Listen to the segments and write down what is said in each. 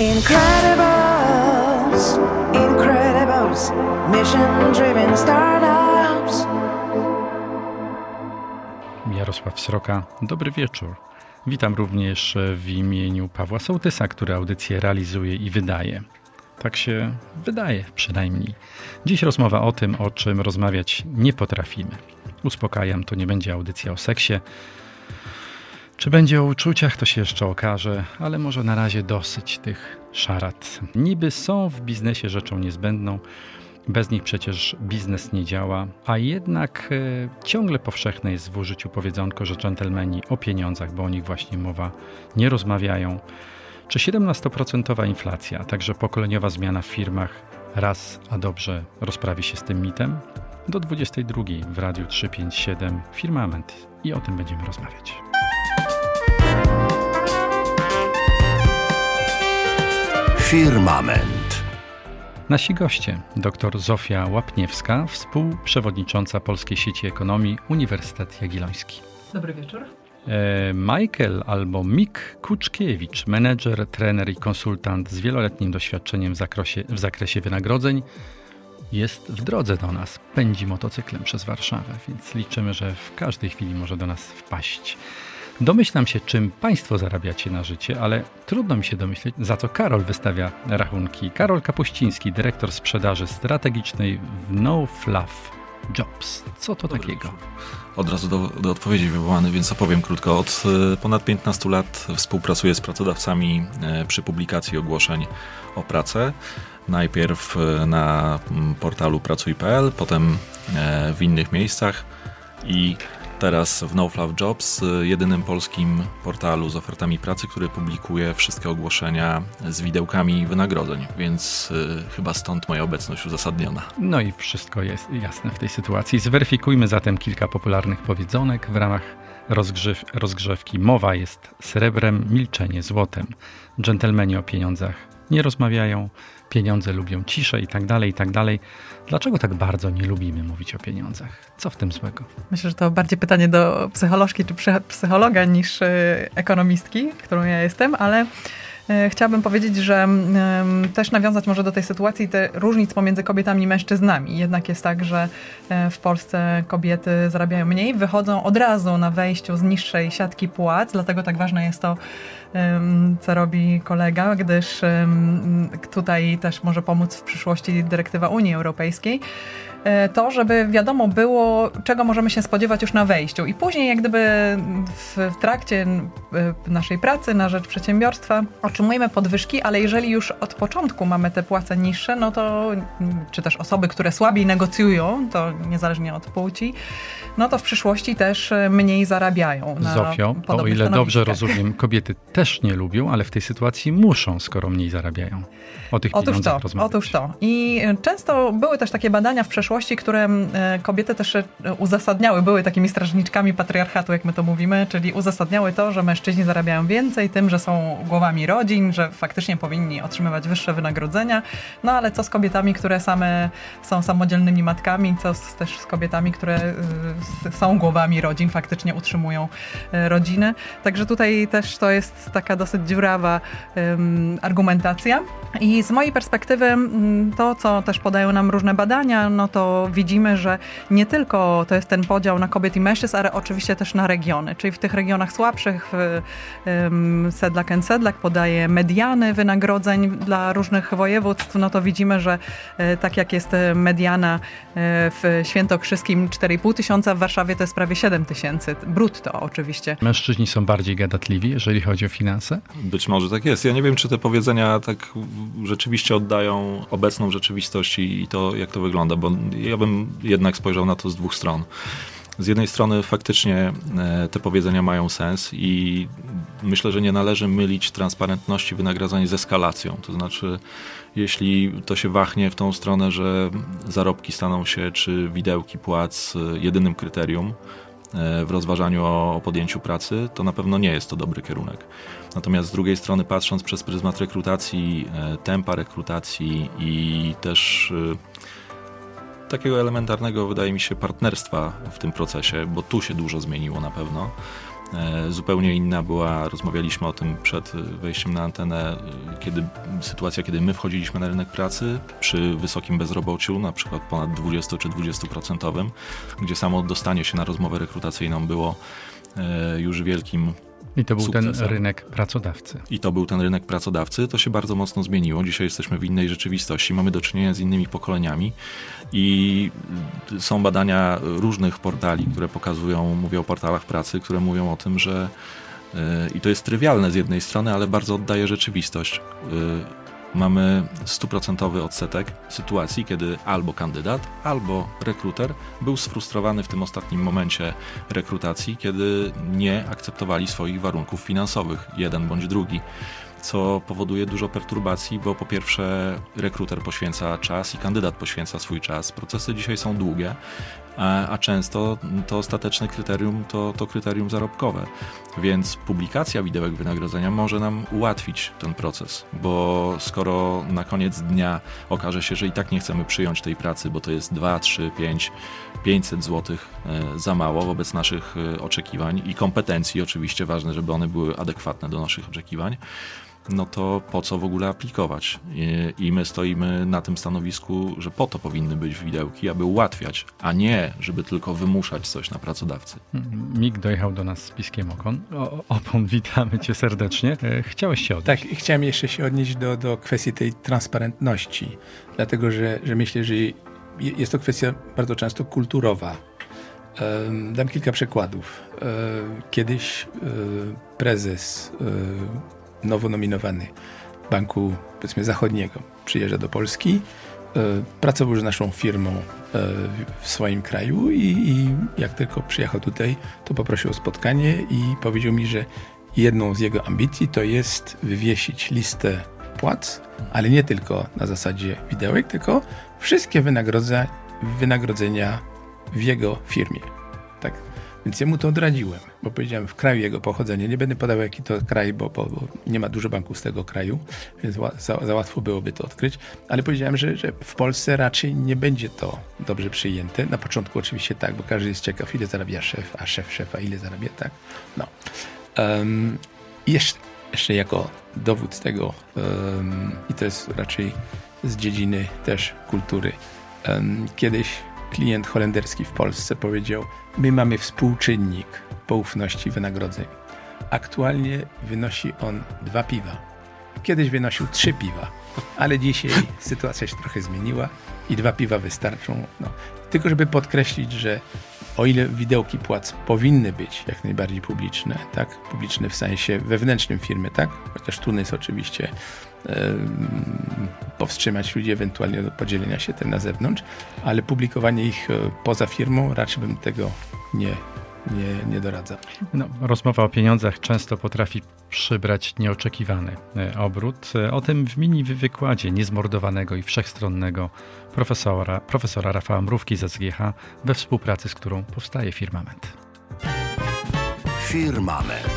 Incredibles, incredibles, mission driven startups. Jarosław Sroka, dobry wieczór. Witam również w imieniu Pawła Sołtysa, który audycję realizuje i wydaje. Tak się wydaje przynajmniej. Dziś rozmowa o tym, o czym rozmawiać nie potrafimy. Uspokajam, to nie będzie audycja o seksie. Czy będzie o uczuciach, to się jeszcze okaże, ale może na razie dosyć tych szarat. Niby są w biznesie rzeczą niezbędną, bez nich przecież biznes nie działa, a jednak e, ciągle powszechne jest w użyciu powiedzonko, że dżentelmeni o pieniądzach, bo o nich właśnie mowa, nie rozmawiają. Czy 17% inflacja, a także pokoleniowa zmiana w firmach raz a dobrze rozprawi się z tym mitem? Do 22 w Radiu 357 Firmament i o tym będziemy rozmawiać. Firmament. Nasi goście, dr Zofia Łapniewska, współprzewodnicząca Polskiej Sieci Ekonomii Uniwersytet Jagielloński. Dobry wieczór. E, Michael albo Mik Kuczkiewicz, menedżer, trener i konsultant z wieloletnim doświadczeniem w zakresie, w zakresie wynagrodzeń, jest w drodze do nas. Pędzi motocyklem przez Warszawę, więc liczymy, że w każdej chwili może do nas wpaść. Domyślam się, czym Państwo zarabiacie na życie, ale trudno mi się domyśleć, za co Karol wystawia rachunki. Karol Kapuściński, dyrektor sprzedaży strategicznej w No Fluff Jobs. Co to Dobry takiego? Od razu do, do, odpowiedzi wywołany, więc opowiem krótko. Od e, ponad 15 lat współpracuję z pracodawcami e, przy publikacji ogłoszeń o pracę. Najpierw e, na portalu pracuj.pl, potem w innych miejscach i teraz w NoFluff Jobs, y, jedynym polskim portalu z ofertami pracy, który publikuje wszystkie ogłoszenia z widełkami wynagrodzeń, więc y, chyba stąd moja obecność uzasadniona. No i wszystko jest jasne w tej sytuacji. Zweryfikujmy zatem kilka popularnych powiedzonek w ramach rozgrzew rozgrzewki. Mowa jest srebrem, milczenie złotem. Dżentelmeni o pieniądzach nie rozmawiają, pieniądze lubią ciszę i tak dalej, i tak dalej. Dlaczego tak bardzo nie lubimy mówić o pieniądzach? Co w tym złego? Myślę, że to bardziej pytanie do psycholożki czy psychologa niż e, ekonomistki, którą ja jestem, ale e, Chciałabym powiedzieć, że też nawiązać może do tej sytuacji te różnic pomiędzy kobietami i mężczyznami. Jednak jest tak, że e, w Polsce kobiety zarabiają mniej, wychodzą od razu na wejściu z niższej siatki płac, dlatego tak ważne jest to, co robi kolega, gdyż tutaj też może pomóc w przyszłości dyrektywa Unii Europejskiej. E, to, żeby wiadomo było, czego możemy się spodziewać już na wejściu. I później, jak gdyby w, w trakcie e, naszej pracy na rzecz przedsiębiorstwa otrzymujemy podwyżki, ale jeżeli już od początku mamy te płace niższe, no to czy też osoby, które słabiej negocjują, to niezależnie od płci, no to w przyszłości też e, mniej zarabiają. Zofio, o ile dobrze rozumiem, kobiety też nie lubią, ale w tej sytuacji muszą, skoro mniej zarabiają. O tych otóż to, rozmawiać. Otóż to. I często były też takie badania w przeszłości, które e, kobiety też e, uzasadniały, były takimi strażniczkami patriarchatu, jak my to mówimy, czyli uzasadniały to, że mężczyźni zarabiają więcej tym, że są głowami rodzin, że faktycznie powinni otrzymywać wyższe wynagrodzenia. No ale co z kobietami, które same są samodzielnymi matkami, co z, też z kobietami, które są głowami rodzin, faktycznie utrzymują e, rodziny. Także tutaj też to jest taka dosyć dziurawa um, argumentacja. I z mojej perspektywy to, co też podają nam różne badania, no to widzimy, że nie tylko to jest ten podział na kobiet i mężczyzn, ale oczywiście też na regiony. Czyli w tych regionach słabszych um, Sedlak and Sedlak podaje mediany wynagrodzeń dla różnych województw, no to widzimy, że e, tak jak jest mediana e, w Świętokrzyskim 4,5 tysiąca, w Warszawie to jest prawie 7 tysięcy, brutto oczywiście. Mężczyźni są bardziej gadatliwi, jeżeli chodzi o finanse? Być może tak jest. Ja nie wiem, czy te powiedzenia tak rzeczywiście oddają obecną rzeczywistość i to, jak to wygląda, bo ja bym jednak spojrzał na to z dwóch stron. Z jednej strony faktycznie e, te powiedzenia mają sens i myślę, że nie należy mylić transparentności wynagradzania z eskalacją. To znaczy, jeśli to się wahnie w tą stronę, że zarobki staną się czy widełki płac e, jedynym kryterium e, w rozważaniu o podjęciu pracy, to na pewno nie jest to dobry kierunek. Natomiast z drugiej strony, patrząc przez pryzmat rekrutacji, tempa rekrutacji i też takiego elementarnego, wydaje mi się, partnerstwa w tym procesie, bo tu się dużo zmieniło na pewno, E, zupełnie inna była, rozmawialiśmy o tym przed wejściem na antenę, e, kiedy sytuacja, kiedy my wchodziliśmy na rynek pracy przy wysokim bezrobociu, na przykład ponad 20 czy 20%, gdzie samo dostanie się na rozmowę rekrutacyjną było e, już wielkim i to był sukcesem. ten rynek pracodawcy. I to był ten rynek pracodawcy. To się bardzo mocno zmieniło. Dzisiaj jesteśmy w innej rzeczywistości. Mamy do czynienia z innymi pokoleniami i są badania różnych portali, które pokazują, mówię o portalach pracy, które mówią o tym, że yy, i to jest trywialne z jednej strony, ale bardzo oddaje rzeczywistość. Mamy stuprocentowy odsetek sytuacji, kiedy albo kandydat, albo rekruter był sfrustrowany w tym ostatnim momencie rekrutacji, kiedy nie akceptowali swoich warunków finansowych, jeden bądź drugi co powoduje dużo perturbacji, bo po pierwsze rekruter poświęca czas i kandydat poświęca swój czas. Procesy dzisiaj są długie, a, często to ostateczne kryterium to, to kryterium zarobkowe. Więc publikacja widełek wynagrodzenia może nam ułatwić ten proces, bo skoro na koniec dnia okaże się, że i tak nie chcemy przyjąć tej pracy, bo to jest 2, 3, 5, 500 zł za mało wobec naszych e, oczekiwań i kompetencji, oczywiście ważne, żeby one były adekwatne do naszych oczekiwań, no to po co w ogóle aplikować? I, my stoimy na tym stanowisku, że po to powinny być widełki, aby ułatwiać, a nie, żeby tylko wymuszać coś na pracodawcy. Mig dojechał do nas z piskiem okon. O, opon, witamy cię serdecznie. E, chciałeś się odnieść? Tak, chciałem jeszcze się odnieść do, do kwestii tej transparentności, dlatego że, że myślę, że jest to kwestia bardzo często kulturowa. Dam kilka przykładów. Kiedyś prezes nowo nominowany Banku powiedzmy Zachodniego przyjeżdża do Polski, pracował już naszą firmą w swoim kraju i, i jak tylko przyjechał tutaj, to poprosił o spotkanie i powiedział mi, że jedną z jego ambicji to jest wywiesić listę płac, ale nie tylko na zasadzie widełek, tylko wszystkie wynagrodzenia w jego firmie. Więc ja mu to odradziłem, bo powiedziałem w kraju jego pochodzenia, nie będę podał jaki to kraj, bo, bo, bo nie ma dużo banków z tego kraju, więc za, za łatwo byłoby to odkryć, ale powiedziałem, że, że, w Polsce raczej nie będzie to dobrze przyjęte. Na początku oczywiście tak, bo każdy jest ciekaw, ile zarabia szef, a szef szefa ile zarabia, tak. No. Um, jeszcze, jeszcze jako dowód tego, um, i to jest raczej z dziedziny też kultury, um, kiedyś klient holenderski w Polsce powiedział: My mamy współczynnik poufności wynagrodzeń. Aktualnie wynosi on dwa piwa. Kiedyś wynosił trzy piwa, ale dzisiaj sytuacja się trochę zmieniła i dwa piwa wystarczą. No. Tylko, żeby podkreślić, że o ile widełki płac powinny być jak najbardziej publiczne, tak? Publiczne w sensie wewnętrznym firmy, tak? Chociaż jest oczywiście powstrzymać ludzi ewentualnie od podzielenia się tym na zewnątrz, ale publikowanie ich e, poza firmą raczej bym tego nie, nie, nie doradza. No, rozmowa o pieniądzach często potrafi przybrać nieoczekiwany e, obrót. E, o tym w mini wykładzie niezmordowanego i wszechstronnego profesora, profesora Rafała Mrówki z SGH, we współpracy z którą powstaje Firmament. Firmament.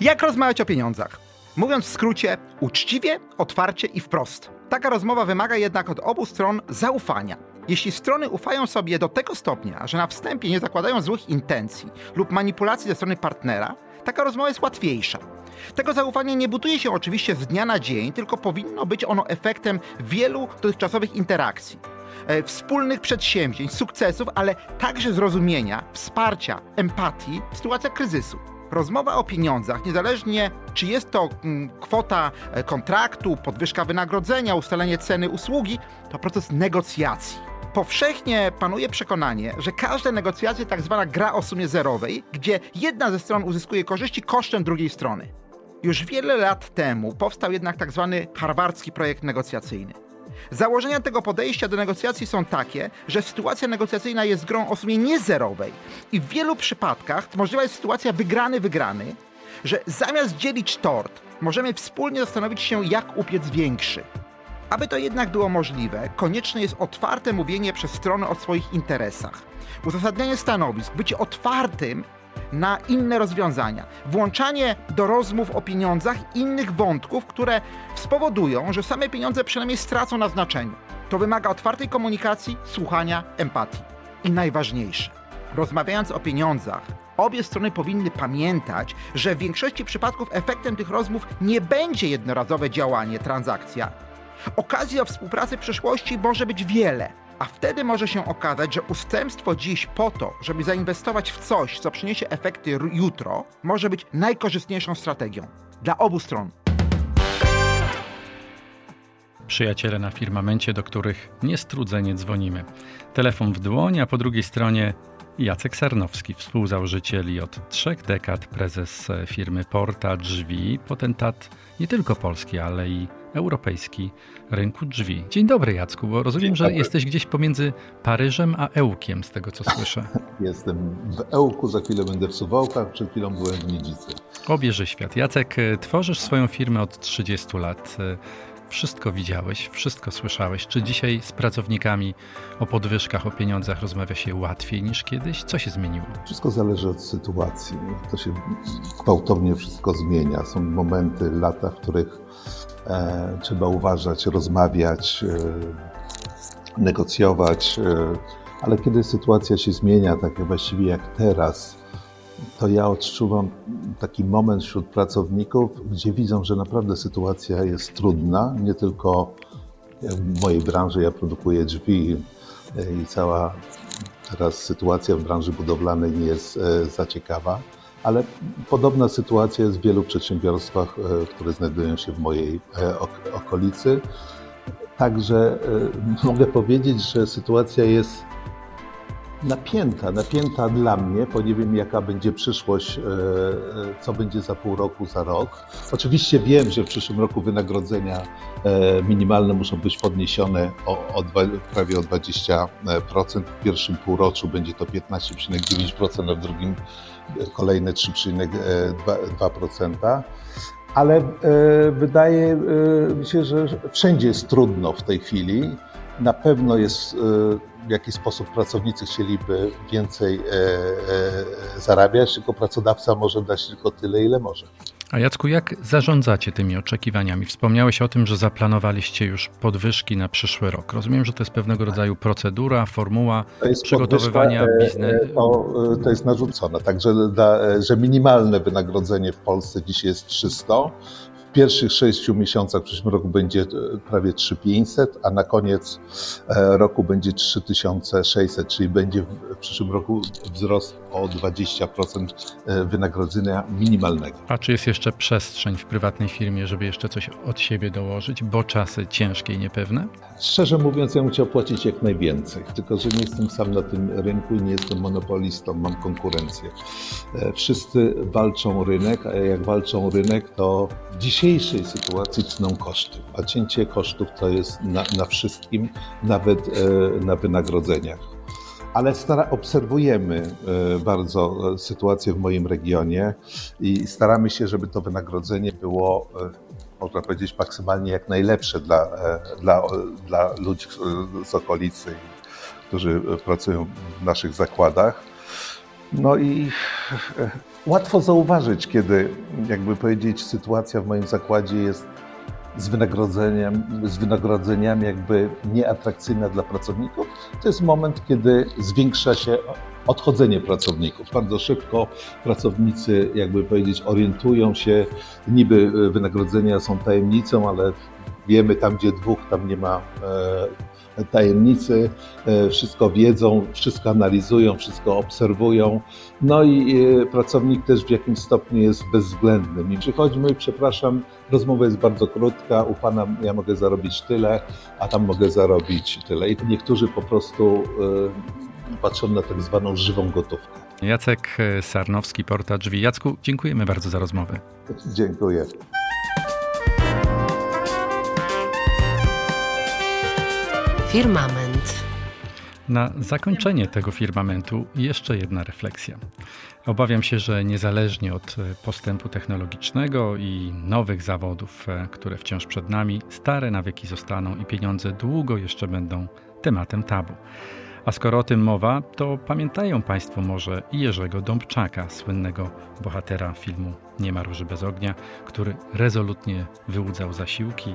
Jak rozmawiać o pieniądzach? Mówiąc w skrócie, uczciwie, otwarcie i wprost. Taka rozmowa wymaga jednak od obu stron zaufania. Jeśli strony ufają sobie do tego stopnia, że na wstępie nie zakładają złych intencji lub manipulacji ze strony partnera, taka rozmowa jest łatwiejsza. Tego zaufania nie buduje się oczywiście z dnia na dzień, tylko powinno być ono efektem wielu dotychczasowych interakcji, e, wspólnych przedsięwzięć, sukcesów, ale także zrozumienia, wsparcia, empatii w sytuacjach kryzysu. Rozmowa o pieniądzach, niezależnie czy jest to mm, kwota e, kontraktu, podwyżka wynagrodzenia, ustalenie ceny usługi, to proces negocjacji. Powszechnie panuje przekonanie, że każda negocjacja to tak zwana gra o sumie zerowej, gdzie jedna ze stron uzyskuje korzyści kosztem drugiej strony. Już wiele lat temu powstał jednak tak zwany harwardzki projekt negocjacyjny. Założenia tego podejścia do negocjacji są takie, że sytuacja negocjacyjna jest grą o sumie niezerowej i w wielu przypadkach możliwa jest sytuacja wygrany-wygrany, że zamiast dzielić tort, możemy wspólnie zastanowić się, jak upiec większy. Aby to jednak było możliwe, konieczne jest otwarte mówienie przez strony o swoich interesach, uzasadnianie stanowisk, bycie otwartym na inne rozwiązania, włączanie do rozmów o pieniądzach innych wątków, które spowodują, że same pieniądze przynajmniej stracą na znaczeniu. To wymaga otwartej komunikacji, słuchania, empatii. I najważniejsze, rozmawiając o pieniądzach, Obie strony powinny pamiętać, że w większości przypadków efektem tych rozmów nie będzie jednorazowe działanie, transakcja. Okazji o współpracy w przyszłości może być wiele, a wtedy może się okazać, że ustępstwo dziś po to, żeby zainwestować w coś, co przyniesie efekty jutro, może być najkorzystniejszą strategią dla obu stron. Przyjaciele na firmamencie, do których niestrudzenie dzwonimy. Telefon w dłoń, a po drugiej stronie Jacek Sarnowski, współzałożyciel i od trzech dekad prezes firmy Porta Drzwi, potentat nie tylko polski, ale i europejski rynku drzwi. Dzień dobry Jacku, bo rozumiem, że jesteś gdzieś pomiędzy Paryżem a Ełkiem, z tego co słyszę. Jestem w Ełku, za chwilę będę w Suwałkach, przed chwilą byłem w Nidzicy. Obieży świat. Jacek, tworzysz swoją firmę od 30 lat wszystko widziałeś, wszystko słyszałeś. Czy dzisiaj z pracownikami o podwyżkach, o pieniądzach rozmawia się łatwiej niż kiedyś? Co się zmieniło? Wszystko zależy od sytuacji. To się gwałtownie wszystko zmienia. Są momenty, lata, w których e, trzeba uważać, rozmawiać, e, negocjować, e, ale kiedy sytuacja się zmienia, tak właściwie jak teraz, to ja odczuwam taki moment wśród pracowników, gdzie widzą, że naprawdę sytuacja jest trudna, nie tylko w mojej branży, ja produkuję drzwi e, i cała teraz sytuacja w branży budowlanej nie jest e, za ciekawa, ale podobna sytuacja jest w wielu przedsiębiorstwach, e, które znajdują się w mojej okolicy. Także mogę powiedzieć, że sytuacja jest napięta, napięta dla mnie, bo nie wiem jaka będzie przyszłość, e, e, co będzie za pół roku, za rok. Oczywiście wiem, że w przyszłym roku wynagrodzenia e, minimalne muszą być podniesione o, o prawie o 20%. W pierwszym półroczu będzie to 15,9%, a w drugim kolejne 3,2%. Ale wydaje mi się, że wszędzie jest trudno w tej chwili. Na pewno jest w jaki sposób pracownicy chcieliby więcej e, e, zarabiać, tylko pracodawca może dać tylko tyle, ile może. A Jacku, jak zarządzacie tymi oczekiwaniami? Wspomniałeś o tym, że zaplanowaliście już podwyżki na przyszły rok. Rozumiem, że to jest pewnego rodzaju procedura, formuła przygotowywania biznesu. To, to, jest narzucone, także że minimalne wynagrodzenie w Polsce dzisiaj jest 300, pierwszych sześciu miesiącach w przyszłym roku będzie e, prawie 3500, a na koniec e, roku będzie 3600, czyli będzie w przyszłym roku wzrost o 20% e, wynagrodzenia minimalnego. A czy jest jeszcze przestrzeń w prywatnej firmie, żeby jeszcze coś od siebie dołożyć, bo czasy ciężkie i niepewne? Szczerze mówiąc, ja bym chciał płacić jak najwięcej, tylko że nie jestem sam na tym rynku i nie jestem monopolistą, mam konkurencję. Wszyscy walczą rynek, a jak walczą rynek, to dzisiaj dzisiejszej sytuacji cną koszty, a cięcie kosztów to jest na, na wszystkim, nawet e, na wynagrodzeniach. Ale stara, obserwujemy e, bardzo e, sytuację w moim regionie i staramy się, żeby to wynagrodzenie było, można powiedzieć, maksymalnie jak najlepsze dla, dla, dla ludzi z okolicy, którzy pracują w naszych zakładach. No i Łatwo zauważyć, kiedy, jakby powiedzieć, sytuacja w moim zakładzie jest z wynagrodzeniem, z wynagrodzeniami jakby nieatrakcyjna dla pracowników. To jest moment, kiedy zwiększa się odchodzenie pracowników. Bardzo szybko pracownicy, jakby powiedzieć, orientują się, niby wynagrodzenia są tajemnicą, ale wiemy tam, gdzie dwóch, tam nie ma e, tajemnicy, e, wszystko wiedzą, wszystko analizują, wszystko obserwują. No i e, pracownik też w jakimś stopniu jest bezwzględny. I przychodzimy, przepraszam, rozmowa jest bardzo krótka, u Pana ja mogę zarobić tyle, a tam mogę zarobić tyle. I niektórzy po prostu e, patrzą na tak zwaną żywą gotówkę. Jacek Sarnowski, Porta Drzwi. Jacku, dziękujemy bardzo za rozmowę. Dziękuję. Firmament. Na zakończenie tego firmamentu jeszcze jedna refleksja. Obawiam się, że niezależnie od postępu technologicznego i nowych zawodów, e, które wciąż przed nami, stare nawyki zostaną i pieniądze długo jeszcze będą tematem tabu. A skoro o tym mowa, to pamiętają Państwo może Jerzego Dąbczaka, słynnego bohatera filmu Nie ma róży bez ognia, który rezolutnie wyłudzał zasiłki,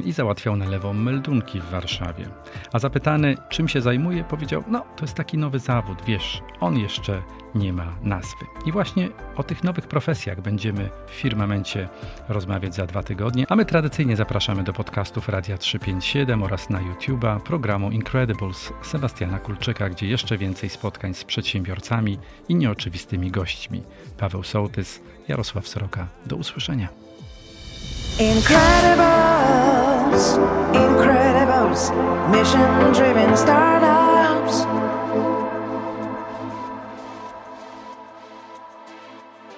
i załatwiał na lewo meldunki w Warszawie. A zapytany, czym się zajmuje, powiedział: No, to jest taki nowy zawód, wiesz, on jeszcze nie ma nazwy. I właśnie o tych nowych profesjach będziemy w firmamencie rozmawiać za dwa tygodnie, a my tradycyjnie zapraszamy do podcastów Radia 357 oraz na YouTube'a programu Incredibles Sebastiana Kulczyka, gdzie jeszcze więcej spotkań z przedsiębiorcami i nieoczywistymi gośćmi. Paweł Sołtys, Jarosław Soroka. Do usłyszenia. Incredibles, Incredibles, mission driven startup.